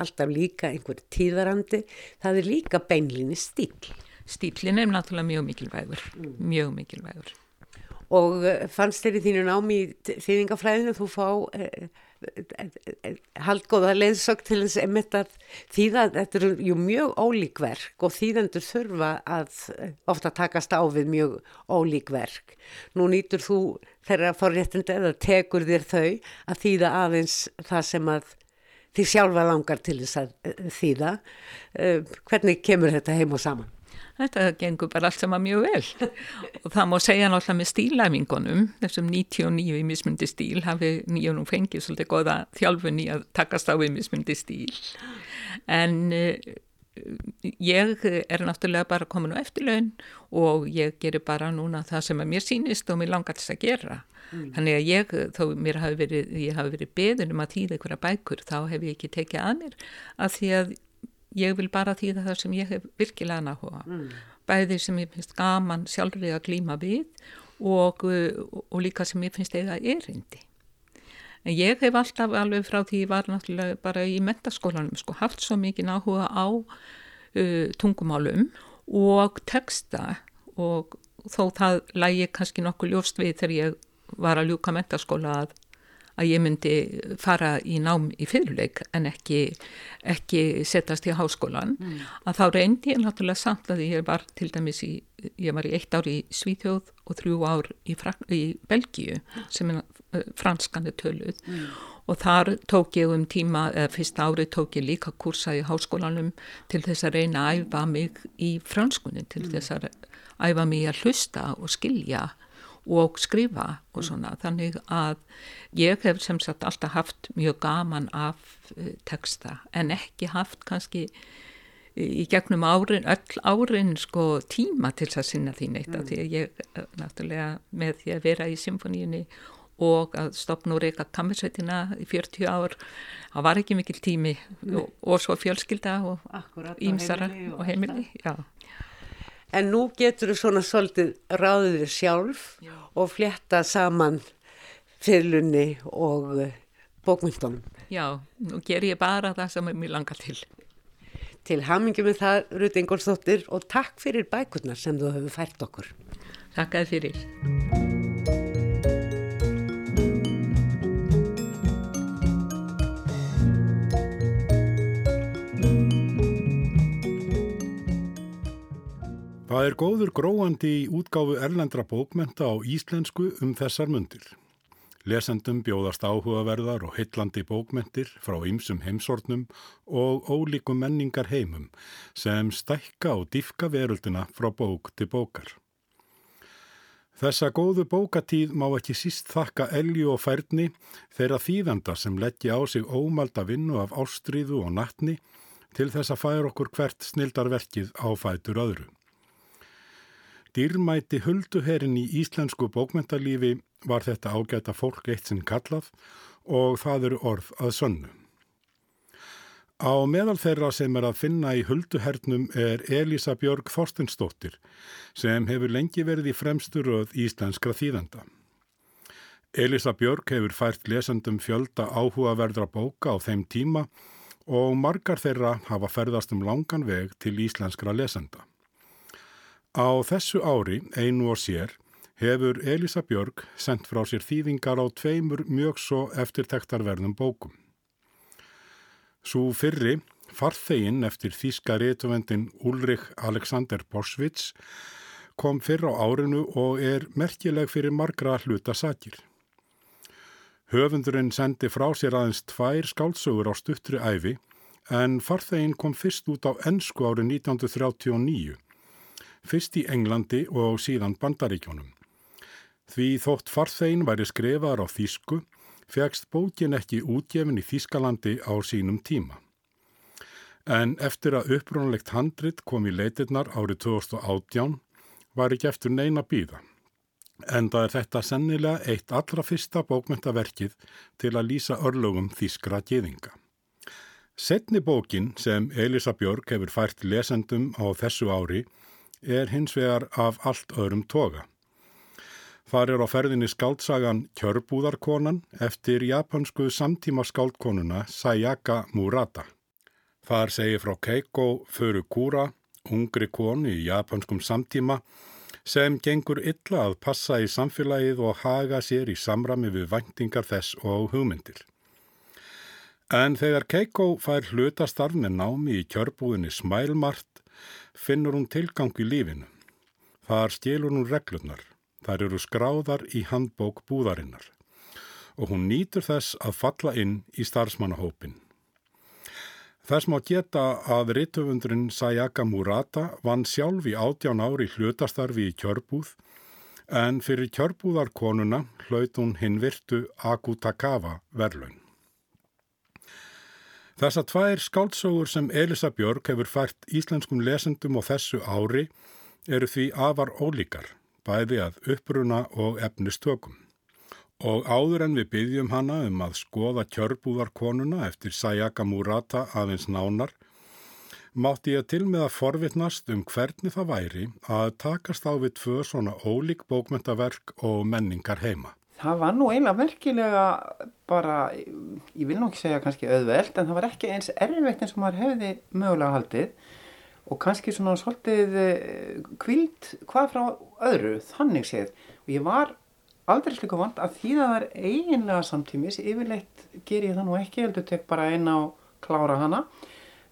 alltaf líka einhver tíðarandi, það er líka beinlinni stíl. Stílinn er náttúrulega mjög mikilvægur, mjög mikilvægur. Og eh, fannst þér í þínu námi í þýðingafræðinu þú fá eh, haldgóða leiðsök til þess einmitt að þýða, þetta eru jú mjög ólík verk og þýðendur þurfa að eh, ofta takast á við mjög ólík verk. Nú nýtur þú þeirra forréttindi eða tekur þér þau að þýða aðeins það sem að því sjálfa langar til þess að eh, þýða. Eh, Hvernig kemur þetta heim og saman? Þetta gengur bara allt saman mjög vel. Og það má segja náttúrulega með stílæfingunum, þessum 99 í mismundi stíl hafi nýjum nú fengið svolítið goða þjálfun í að takast á við mismundi stíl. En uh, ég er náttúrulega bara komin á eftirlaun og ég gerir bara núna það sem að mér sýnist og mér langar þess að gera. Þannig að ég, þó mér hafi verið ég hafi verið beðin um að þýða einhverja bækur þá hef ég ekki tekið að mér af því að ég vil bara þýða það sem ég hef virkilega náhuga. Mm. Bæði sem ég finnst gaman sjálfrið að glíma við og, uh, og líka sem ég finnst eiga erindi. En ég hef alltaf alveg frá því ég var náttúrulega bara í mentaskólanum sko haft svo mikið áhuga á uh, tungumálum og texta og þó það lægi kannski nokkuð ljóst við þegar ég var að ljúka mentaskóla að, að ég myndi fara í nám í fyrirleik en ekki, ekki setast í háskólan mm. að þá reyndi ég náttúrulega samt að ég var til dæmis í, ég var í eitt ár í Svíþjóð og þrjú ár í, í Belgíu sem er franskandi töluð mm. og þar tók ég um tíma, eða fyrsta ári tók ég líka kursa í háskólanum til þess að reyna að æfa mig í franskunni til mm. þess að æfa mig að hlusta og skilja og skrifa og mm. svona þannig að ég hef sem sagt alltaf haft mjög gaman af uh, texta en ekki haft kannski í gegnum árin, öll árin sko tíma til að sinna því neitt mm. því að ég eh, náttúrulega með því að vera í symfoníunni og að stopna úr eitthvað kammersveitina í 40 ár það var ekki mikil tími og, og svo fjölskylda og ímsara og heimili, já En nú getur þú svona svolítið ráðið sjálf Já. og fletta saman fyrirlunni og eh, bókmyndunum. Já, nú ger ég bara það sem ég langar til. Til hamingi með það, Rúti Ingólfsdóttir, og takk fyrir bækurnar sem þú hefur fært okkur. Takk að fyrir. Það er góður gróandi í útgáfu erlendra bókmenta á íslensku um þessar mundir. Lesendum bjóðast áhugaverðar og hillandi bókmentir frá ýmsum heimsortnum og ólíkum menningar heimum sem stækka og diffka veröldina frá bók til bókar. Þessa góðu bókatíð má ekki síst þakka elju og færni þeirra þýðanda sem leggja á sig ómalda vinnu af ástriðu og nattni til þess að færa okkur hvert snildarverkið á fætur öðru. Dýrmæti hulduherin í íslensku bókmentalífi var þetta ágæta fólk eitt sinn kallað og það eru orð að sönnu. Á meðal þeirra sem er að finna í hulduhernum er Elisa Björg Þorstensdóttir sem hefur lengi verið í fremstu röð íslenskra þýðenda. Elisa Björg hefur fært lesandum fjölda áhugaverðra bóka á þeim tíma og margar þeirra hafa ferðast um langan veg til íslenskra lesanda. Á þessu ári, einu og sér, hefur Elisa Björg sendt frá sér þýðingar á tveimur mjög svo eftirtektarverðum bókum. Svo fyrri, farþeginn eftir þýska réttuvendin Ulrich Alexander Borsvits, kom fyrr á árinu og er merkileg fyrir margra hluta sakir. Höfundurinn sendi frá sér aðeins tvær skálsögur á stuttri æfi en farþeginn kom fyrst út á ennsku árið 1939 fyrst í Englandi og síðan Bandaríkjónum. Því þótt farþegin væri skrifaðar á Þísku, fegst bókin ekki útgefin í Þískalandi á sínum tíma. En eftir að upprónlegt handrit kom í leitirnar árið 2018 var ekki eftir neina býða. En það er þetta sennilega eitt allra fyrsta bókmyndaverkið til að lýsa örlögum Þískra geðinga. Setni bókin sem Elisa Björg hefur fært lesendum á þessu ári er hins vegar af allt öðrum toga. Þar er á ferðinni skáldsagan Kjörbúðarkonan eftir japansku samtíma skáldkonuna Sayaka Murata. Þar segir frá Keiko Furukura, ungri konu í japanskum samtíma, sem gengur illa að passa í samfélagið og haga sér í samrami við væntingar þess og hugmyndir. En þegar Keiko fær hlutastarf með námi í kjörbúðinni Smælmart finnur hún tilgang í lífinu. Þar stélur hún reglurnar. Þar eru skráðar í handbók búðarinnar og hún nýtur þess að falla inn í starfsmannahópin. Þess má geta að rittöfundurinn Sayaka Murata vann sjálf í átján ári hlutastarfi í kjörbúð en fyrir kjörbúðarkonuna hlaut hún hinn virtu Akutakawa verlaun. Þessar tvær skáldsögur sem Elisa Björg hefur fært íslenskum lesendum á þessu ári eru því afar ólíkar, bæði að uppruna og efnistökum. Og áður en við byggjum hana um að skoða kjörbúðarkonuna eftir Sayaka Murata aðeins nánar, mátti ég til með að forvitnast um hvernig það væri að takast á við tvö svona ólík bókmyndaverk og menningar heima. Það var nú eiginlega merkilega bara, ég vil nú ekki segja kannski auðvelt, en það var ekki eins erfitt eins og maður hefði mögulega haldið og kannski svona svolítið kvild hvað frá öðru, þannig séð. Og ég var aldrei slik og vant að því það er eiginlega samtímis, yfirleitt ger ég það nú ekki, heldur tek bara eina og klára hana.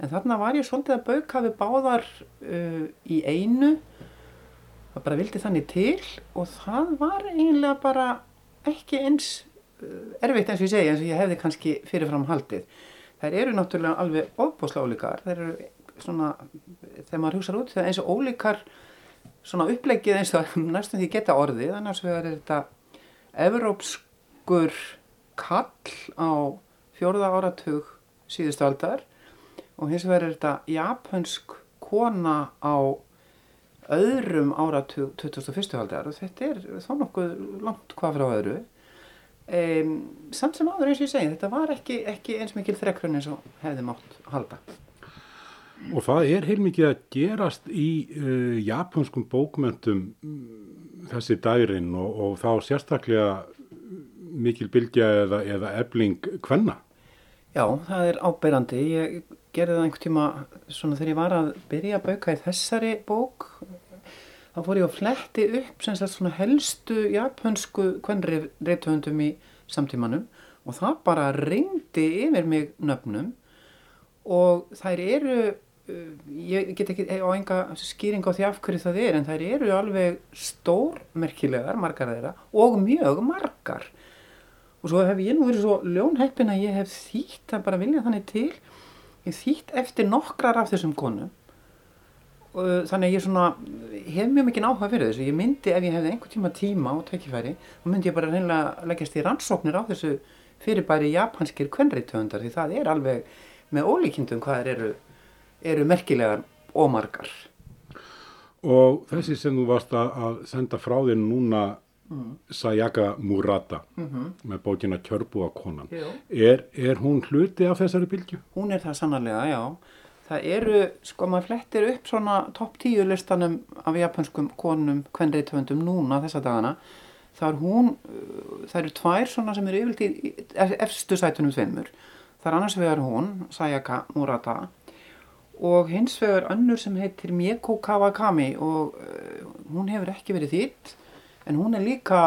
En þarna var ég svolítið að bauka við báðar uh, í einu, það bara vildi þannig til og það var eiginlega bara ekki eins uh, erfitt eins og ég segja, eins og ég hefði kannski fyrirfram haldið. Þær eru náttúrulega alveg ofbúslega ólíkar, þær eru svona, þegar maður hugsaður út, það er eins og ólíkar svona upplegið eins og *laughs* næstum því geta orðið, annars vegar er þetta evrópskur kall á fjórða áratug síðustu aldar og hins vegar er þetta japansk kona á öðrum áratug 2001. aldar og þetta er þá nokkuð langt hvað frá öðru um, samt sem áður eins og ég segi þetta var ekki, ekki eins mikil þrekkrun eins og hefði mátt halda Og það er heilmikið að gerast í uh, japanskum bókmöntum þessi dærin og, og þá sérstaklega mikil bylgja eða, eða ebling hvenna? Já, það er áberandi. Ég gerði það einhver tíma svona þegar ég var að byrja að bauka í þessari bók. Þá fór ég að fletti upp sem sagt svona helstu japansku hvernri reytöfundum í samtímanum og það bara ringdi yfir mig nöfnum og þær eru ég get ekki á enga skýring á því af hverju það er en þær eru alveg stórmerkilegar margar þeirra og mjög margar. Og svo hef ég nú verið svo ljónheppin að ég hef þýtt að bara vilja þannig til. Ég þýtt eftir nokkrar af þessum konum þannig að ég svona hef mjög mikið áhuga fyrir þessu ég myndi ef ég hefði einhver tíma tíma og tækifæri þá myndi ég bara reynilega leggjast í rannsóknir á þessu fyrirbæri japanskir kvenriðtöndar því það er alveg með ólíkindum hvað þeir eru eru merkilegar og margar. Og þessi sem þú varst að senda frá þér núna mm. Sayaka Murata mm -hmm. með bókina Kjörbúa konan, er, er hún hluti af þessari bylgu? Hún er það sannarlega, já. Það eru, sko maður flettir upp svona topp tíu listanum af japanskum konum, kvenriðtöfundum núna þessa dagana. Það er hún, það eru tvær svona sem eru yfirlt í efstu sætunum sveimur. Það er annars vegar hún, Sayaka Murata og hins vegar önnur sem heitir Mieko Kawakami og uh, hún hefur ekki verið þýtt en hún er líka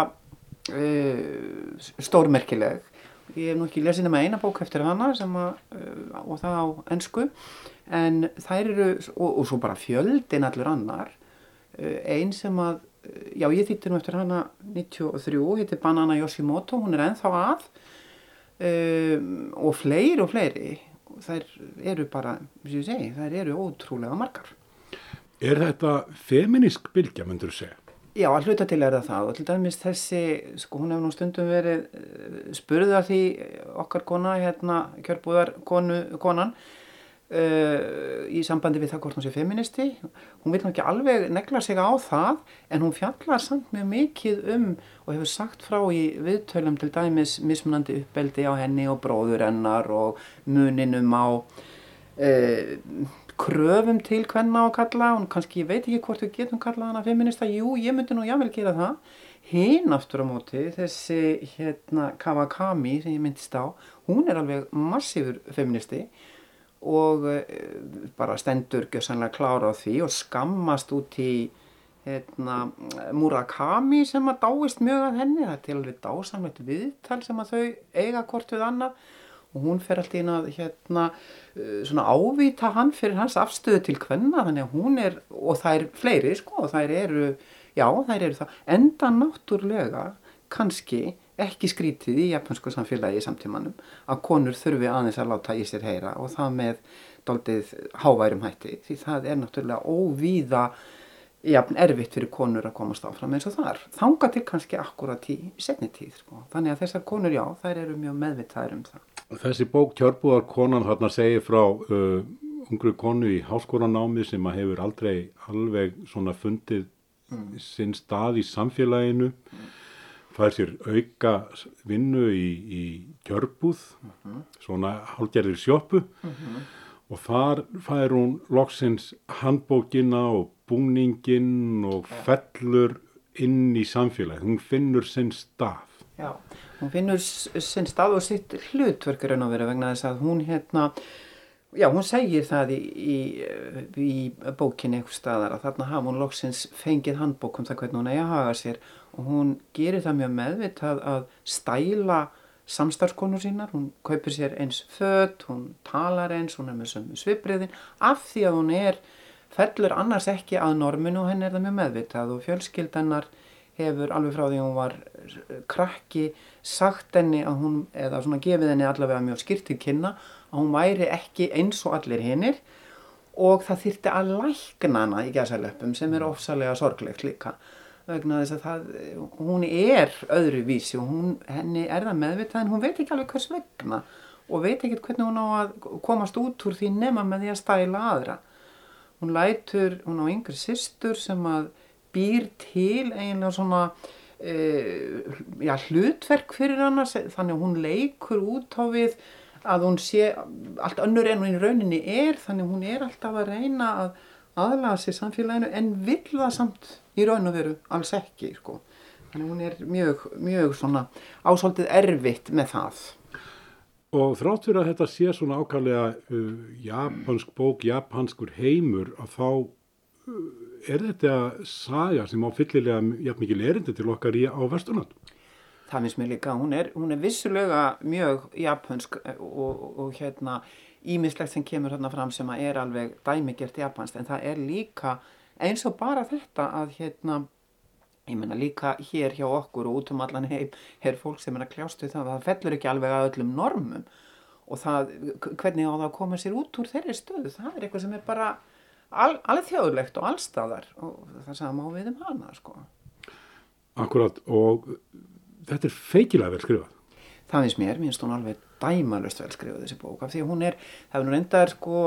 uh, stórmerkileg ég hef nú ekki lesið nema eina bók eftir hana að, uh, og það á ennsku en þær eru og, og svo bara fjöldin allur annar einn sem að já ég þýtti nú eftir hana 93, heitir Banana Yoshimoto hún er enþá að og fleiri og fleiri þær eru bara, sem ég segi, þær eru ótrúlega margar. Er þetta feminísk bylgja, myndur þú segja? Já, að hluta til er það það og til dæmis þessi, sko hún hefur nú stundum verið eh, spurðið að því okkar kona, hérna, kjörbúðar konu, konan uh, í sambandi við það hvort hún sé feministi. Hún vil nú ekki alveg negla sig á það en hún fjallar samt mjög mikið um og hefur sagt frá í viðtölum til dæmis mismunandi uppbeldi á henni og bróður hennar og muninum á uh, kröfum til hvenna á kalla og kannski ég veit ekki hvort við getum kallað hana feminista, jú ég myndi nú jável gera það. Hinn aftur á móti þessi hérna Kawakami sem ég myndist á, hún er alveg massífur feministi og uh, bara stendur gössanlega klára á því og skammast út í hérna, Murakami sem að dáist mjög að henni, það er til alveg dásamlegt viðtal sem að þau eiga hvort við annað. Og hún fer alltaf inn að hérna, uh, svona ávita hann fyrir hans afstöðu til hvenna þannig að hún er, og það er fleiri sko, og það eru, já það eru það, enda náttúrlega kannski ekki skrítið í japansku samfélagi í samtímanum að konur þurfi aðeins að láta í sér heyra og það með doldið háværum hætti því það er náttúrulega óvíða jafn erfitt fyrir konur að komast áfram eins og þar. Þanga til kannski akkurat í setni tíð. Sko. Þannig að þessar konur, já, þær eru mjög meðvitaðar um það. Þessi bók Kjörbúðar konan þarna segir frá uh, ungru konu í háskóranámi sem að hefur aldrei alveg svona fundið mm. sinn stað í samfélaginu. Mm. Er sér auka vinnu í, í Kjörbúð, mm -hmm. svona hálgerðir sjöppu. -hmm. Og þar fær hún loksins handbókina og búningin og fellur inn í samfélagi, hún finnur sinn stað. Já, hún finnur sinn stað og sitt hlutverkur en að vera vegna þess að hún hérna, já hún segir það í, í, í bókinni eitthvað staðar að þarna hafa hún loksins fengið handbók um það hvernig hún eigi að haga sér. Og hún gerir það mjög meðvitað að stæla samstarfskonur sínar, hún kaupir sér eins född, hún talar eins, hún er með sömu svipriðin af því að hún er, fellur annars ekki að norminu og henn er það mjög meðvitað. Og fjölskyldannar hefur alveg frá því hún var krakki sagt henni að hún, eða svona gefið henni allavega mjög skýrtið kynna að hún væri ekki eins og allir hinnir og það þýrti að lækna hana í gæsalöpum sem er ofsalega sorglegt líka vegna þess að það, hún er öðruvísi og hún, henni er það meðvitað en hún veit ekki alveg hvers vegna og veit ekki hvernig hún á að komast út úr því nema með því að stæla aðra. Hún lætur, hún á yngri sýstur sem að býr til eiginlega svona uh, já, hlutverk fyrir annars þannig að hún leikur út á við að hún sé allt önnur en hún í rauninni er þannig hún er alltaf að reyna að aðlaga sér samfélaginu en vill það samt í raun og veru alls ekki sko. þannig hún er mjög, mjög svona ásaldið erfitt með það Og þráttur að þetta sé svona ákallega uh, japansk bók, japanskur heimur að þá uh, er þetta saga sem á fyllilega jafn mikil erindi til okkar í á vestunand? Það finnst mér líka, hún er, hún er vissulega mjög japansk og, og, og hérna ímislegt sem kemur hérna fram sem að er alveg dæmigert japansk en það er líka eins og bara þetta að hérna ég menna líka hér hjá okkur og út um allan heim er fólk sem er að kljástu það það fellur ekki alveg að öllum normum og það, hvernig á það að koma sér út úr þeirri stöðu, það er eitthvað sem er bara al, alveg þjóðlegt og allstaðar og það sama á við um hana sko. Akkurat og þetta er feikilega vel skrifað. Það finnst mér, minnst hún alveg dæmalust vel skrifað þessi bók af því að hún er, það er nú reyndar sko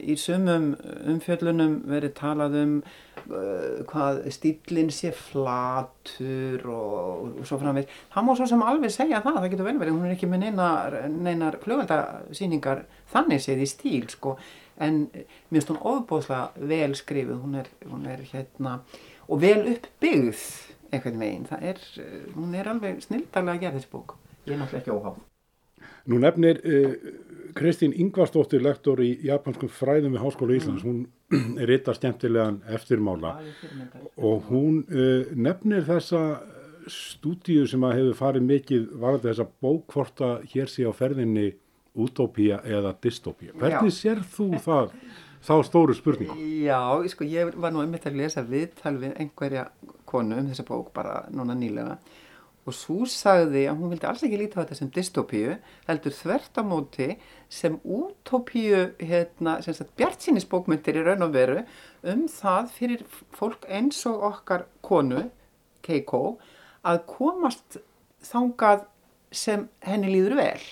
í sumum umfjöllunum verið talað um uh, hvað stílinn sé flatur og, og svo framveit það má svo sem alveg segja það, það getur vel verið hún er ekki með neinar, neinar flugveldasýningar þannig séð í stíl sko. En mér finnst hún ofbóðslega vel skrifið, hún er, hún er hérna og vel uppbyggð einhvern veginn, það er, hún er alveg snildarlega að gera þessi bók, ég er náttúrulega ekki óháð. Nú nefnir uh, Kristín Ingvarsdóttir, lektor í japanskum fræðum við Háskóla Íslands, mm. hún *clears throat* er ytta stjæmtilegan eftirmála og hún uh, nefnir þessa stúdíu sem að hefur farið mikið varðið þessa bókvorta hér sé á ferðinni útópía eða dystópía. Hvernig Já. sér þú það, þá stóru spurningu? Já, sko, ég var nú einmitt að lesa viðtal við einhverja konu um þessa bók bara núna nýlega. Og svo sagði að hún vildi alls ekki líta á þetta sem dystópíu, heldur þvert á móti sem útópíu, hérna, sem sagt, bjartsýnisbókmyndir í raun og veru um það fyrir fólk eins og okkar konu, Keiko, að komast þangað sem henni líður vel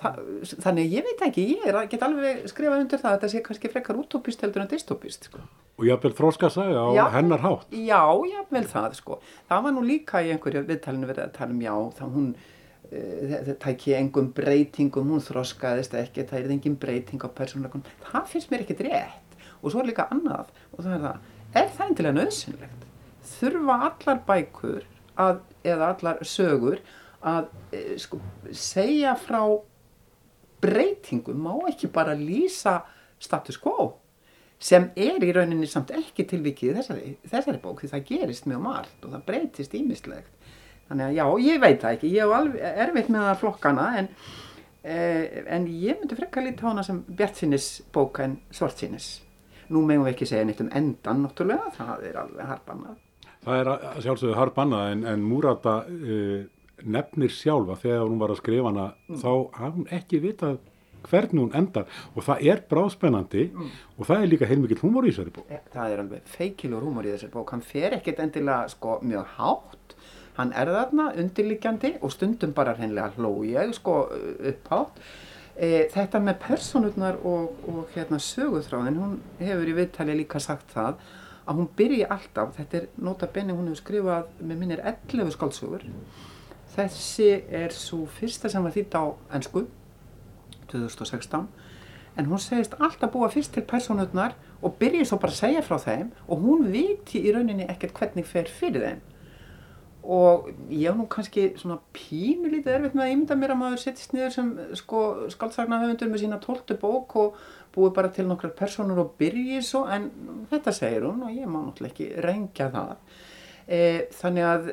þannig ég veit ekki, ég er, get alveg skrifað undir það að þetta sé kannski frekar útópist heldur en dystopist sko. og jáfnvel þróska sagja á já, hennar hátt. já, jáfnvel það sko. Það var nú líka í einhverju viðtalinu verið að tala um já, það hún uh, það ekki engum breytingum hún þróskaðist ekki, það er engin breyting á persónuleikunum, það finnst mér ekkit rétt. Og svo er líka annað og það er það er það eindilega nöðsynlegt þurfa allar bækur að, eða allar sögur að uh, sko, segja frá breytingum má ekki bara lýsa status quo sem er í rauninni samt ekki tilvikið þessari, þessari bók því það gerist mjög margt og það breytist ímislegt þannig að já, ég veit það ekki ég alveg erfitt með það flokkana en, eh, en ég myndi frekka lítið á hana sem bjartsinnis bók en svartsinnis nú meðum við ekki segja neitt um endan náttúrulega, það er alveg harbannað. Það er sjálfsögðu harbannað en, en Múrata uh, nefnir sjálfa þegar hún var að skrifa hana mm. þá hafði hún ekki vitað hvernig hún endar og það er bráðspennandi mm. og það er líka heilmikið humor í þessari bók. Ja, það er alveg feikilur humor í þessari bók, hann fer ekkert endilega sko mjög hátt, hann er þarna undirlikjandi og stundum bara hreinlega hlóið sko upphátt. E, þetta með personurnar og, og hérna söguþráðin, hún hefur í viðtali líka sagt það að hún byrji alltaf, þetta er nota benni hún hefur skrifað með minnir 11 skáldsögur Þessi er svo fyrsta sem var þýtt á ennsku 2016 en hún segist alltaf búa fyrst til personutnar og byrjið svo bara að segja frá þeim og hún viti í rauninni ekkert hvernig fer fyrir þeim. Og ég hef nú kannski svona pínu lítið erfitt með að ímynda mér að maður sittist niður sem sko skaldsagna með sína tóltu bók og búið bara til nokkrar personur og byrjið svo en þetta segir hún og ég má náttúrulega ekki reyngja það. E, þannig að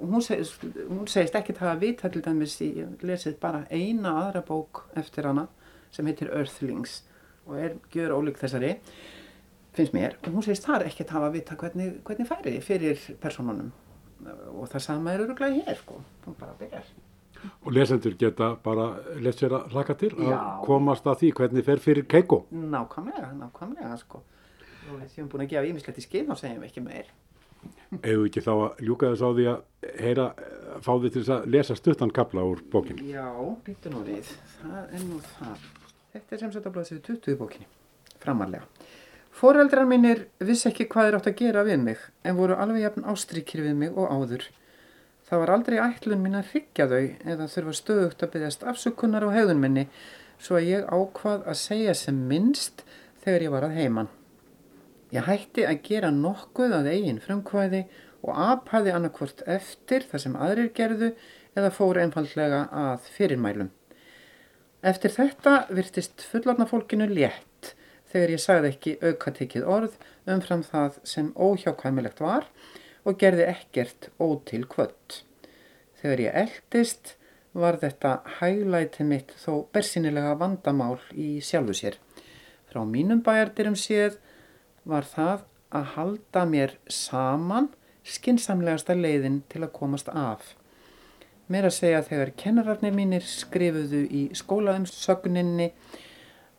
hún segist, segist ekki það að vita til dæmis ég lesið bara eina aðra bók eftir hana sem heitir Earthlings og er gjör ólík þessari finnst mér og hún segist það er ekki að hafa að vita hvernig, hvernig færi fyrir personunum og það sama er öruglega hér sko, hún bara byrjar. Og lesendur geta bara lesið sér að hlaka til Já. að komast að því hvernig fer fyrir keiko? Nákvæmlega, nákvæmlega sko. Og við séum búin að gefa ímislegt í skinn og segjum ekki meir. Eða ekki þá að ljúka þess á því að heyra, fá þið til þess að lesa stuttan kapla úr bókinu? Já, býttu nú við. Það er nú það. Þetta er sem sagt að bláðsið 20 í bókinu, framarlega. Fóreldrar mínir vissi ekki hvað þeir átt að gera við mig en voru alveg jafn ástrykir við mig og áður. Það var aldrei ætlun mín að hryggja þau eða þurfa stöðugt að byggjast afsökunnar á hegðun minni svo að ég ákvað að segja sem minnst þegar ég var að heiman. Ég hætti að gera nokkuð að eigin frumkvæði og aphaði annarkvort eftir það sem aðrir gerðu eða fór einfallega að fyrirmælum. Eftir þetta virtist fullorna fólkinu létt þegar ég sagði ekki aukatekið orð umfram það sem óhjákvæmilegt var og gerði ekkert ótil kvött. Þegar ég eldist var þetta hæglæti mitt þó bersinilega vandamál í sjálfu sér. Frá mínum bæjardirum séð var það að halda mér saman skinsamlegasta leiðin til að komast af. Mér að segja þegar kennararnir mínir skrifuðu í skólaumsögninni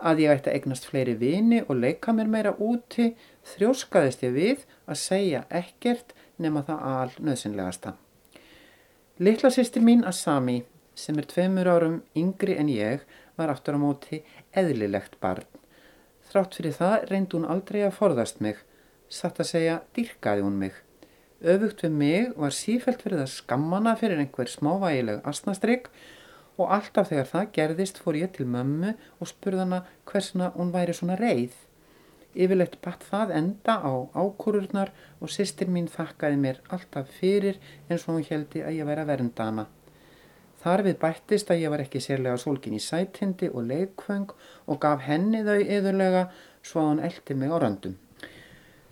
að ég ætti að eignast fleiri vini og leika mér meira úti þrjóskaðist ég við að segja ekkert nema það al nöðsynlegasta. Littla sýstir mín Asami sem er tveimur árum yngri en ég var aftur á móti eðlilegt barn. Þrátt fyrir það reyndi hún aldrei að forðast mig, satt að segja dyrkaði hún mig. Öfugt við mig var sífælt verið að skammana fyrir einhver smávægileg asnastrygg og alltaf þegar það gerðist fór ég til mömmu og spurði hana hversna hún væri svona reið. Yfirleitt batt það enda á ákúrurnar og sýstir mín þakkaði mér alltaf fyrir eins og hún heldi að ég væri að vernda hana. Þar við bættist að ég var ekki sérlega sólkin í sætindi og leikvöng og gaf henni þau yðurlega svo að hún eldi mig á röndum.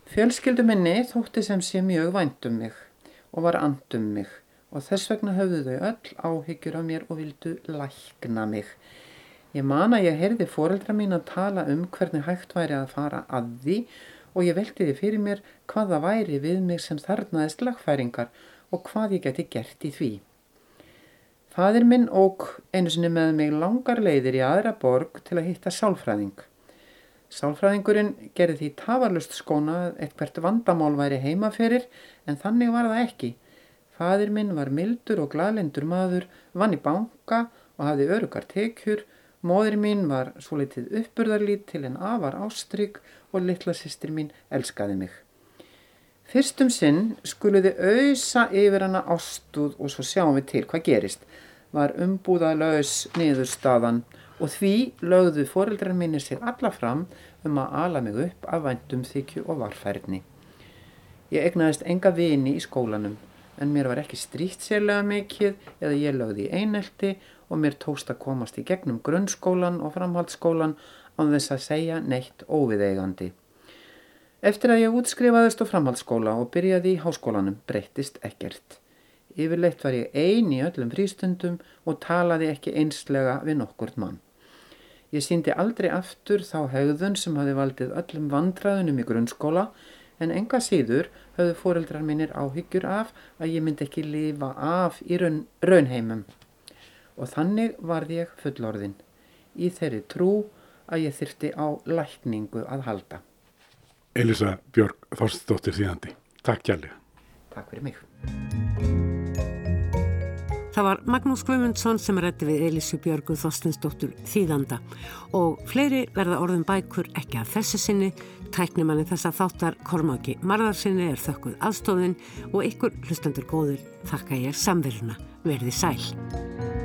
Fjölskyldu minni þótti sem sé mjög vænt um mig og var and um mig og þess vegna höfðu þau öll áhyggjur af mér og vildu lækna mig. Ég man að ég heyrði foreldra mín að tala um hvernig hægt væri að fara að því og ég veldi því fyrir mér hvað það væri við mig sem þarnaðist lagfæringar og hvað ég geti gert í því. Fadir minn óg einu sinni með mig langar leiðir í aðra borg til að hitta sálfræðing. Sálfræðingurinn gerði því tafarlust skóna að eitthvert vandamál væri heimaferir en þannig var það ekki. Fadir minn var mildur og glalendur maður, vann í banka og hafði örugar tekjur. Móður mín var svo litið uppburðarlít til en afar ástrygg og litla sýstir mín elskaði mig. Fyrstum sinn skuluði auðsa yfir hana ástúð og svo sjáum við til hvað gerist. Var umbúðalauðs niðurstaðan og því lögðu foreldrar mínir sér alla fram um að ala mig upp af vandum þykju og varfærni. Ég egnaðist enga vini í skólanum en mér var ekki stríkt sérlega mikið eða ég lögði í einelti og mér tókst að komast í gegnum grunnskólan og framhaldsskólan á þess að segja neitt óviðeigandi. Eftir að ég útskrifaðist á framhaldsskóla og byrjaði í háskólanum breyttist ekkert. Yfirleitt var ég ein í öllum frístundum og talaði ekki einslega við nokkurt mann. Ég síndi aldrei aftur þá haugðun sem hafi valdið öllum vandraðunum í grunnskóla en enga síður höfðu fóreldrar mínir áhyggjur af að ég myndi ekki lifa af í raun, raunheimum. Og þannig varð ég fullorðin í þeirri trú að ég þyrti á lækningu að halda. Elisa Björg Þorstóttir þýðandi. Takk kjærlega. Takk fyrir mig. Það var Magnús Guðmundsson sem rætti við Elísu Björgu Þorstinsdóttur þýðanda og fleiri verða orðum bækur ekki að þessu sinni, tæknimanni þessa þáttar Kormáki Marðarsinni er þökkuð aðstofin og ykkur hlustandur góður þakka ég samveruna. Verði sæl.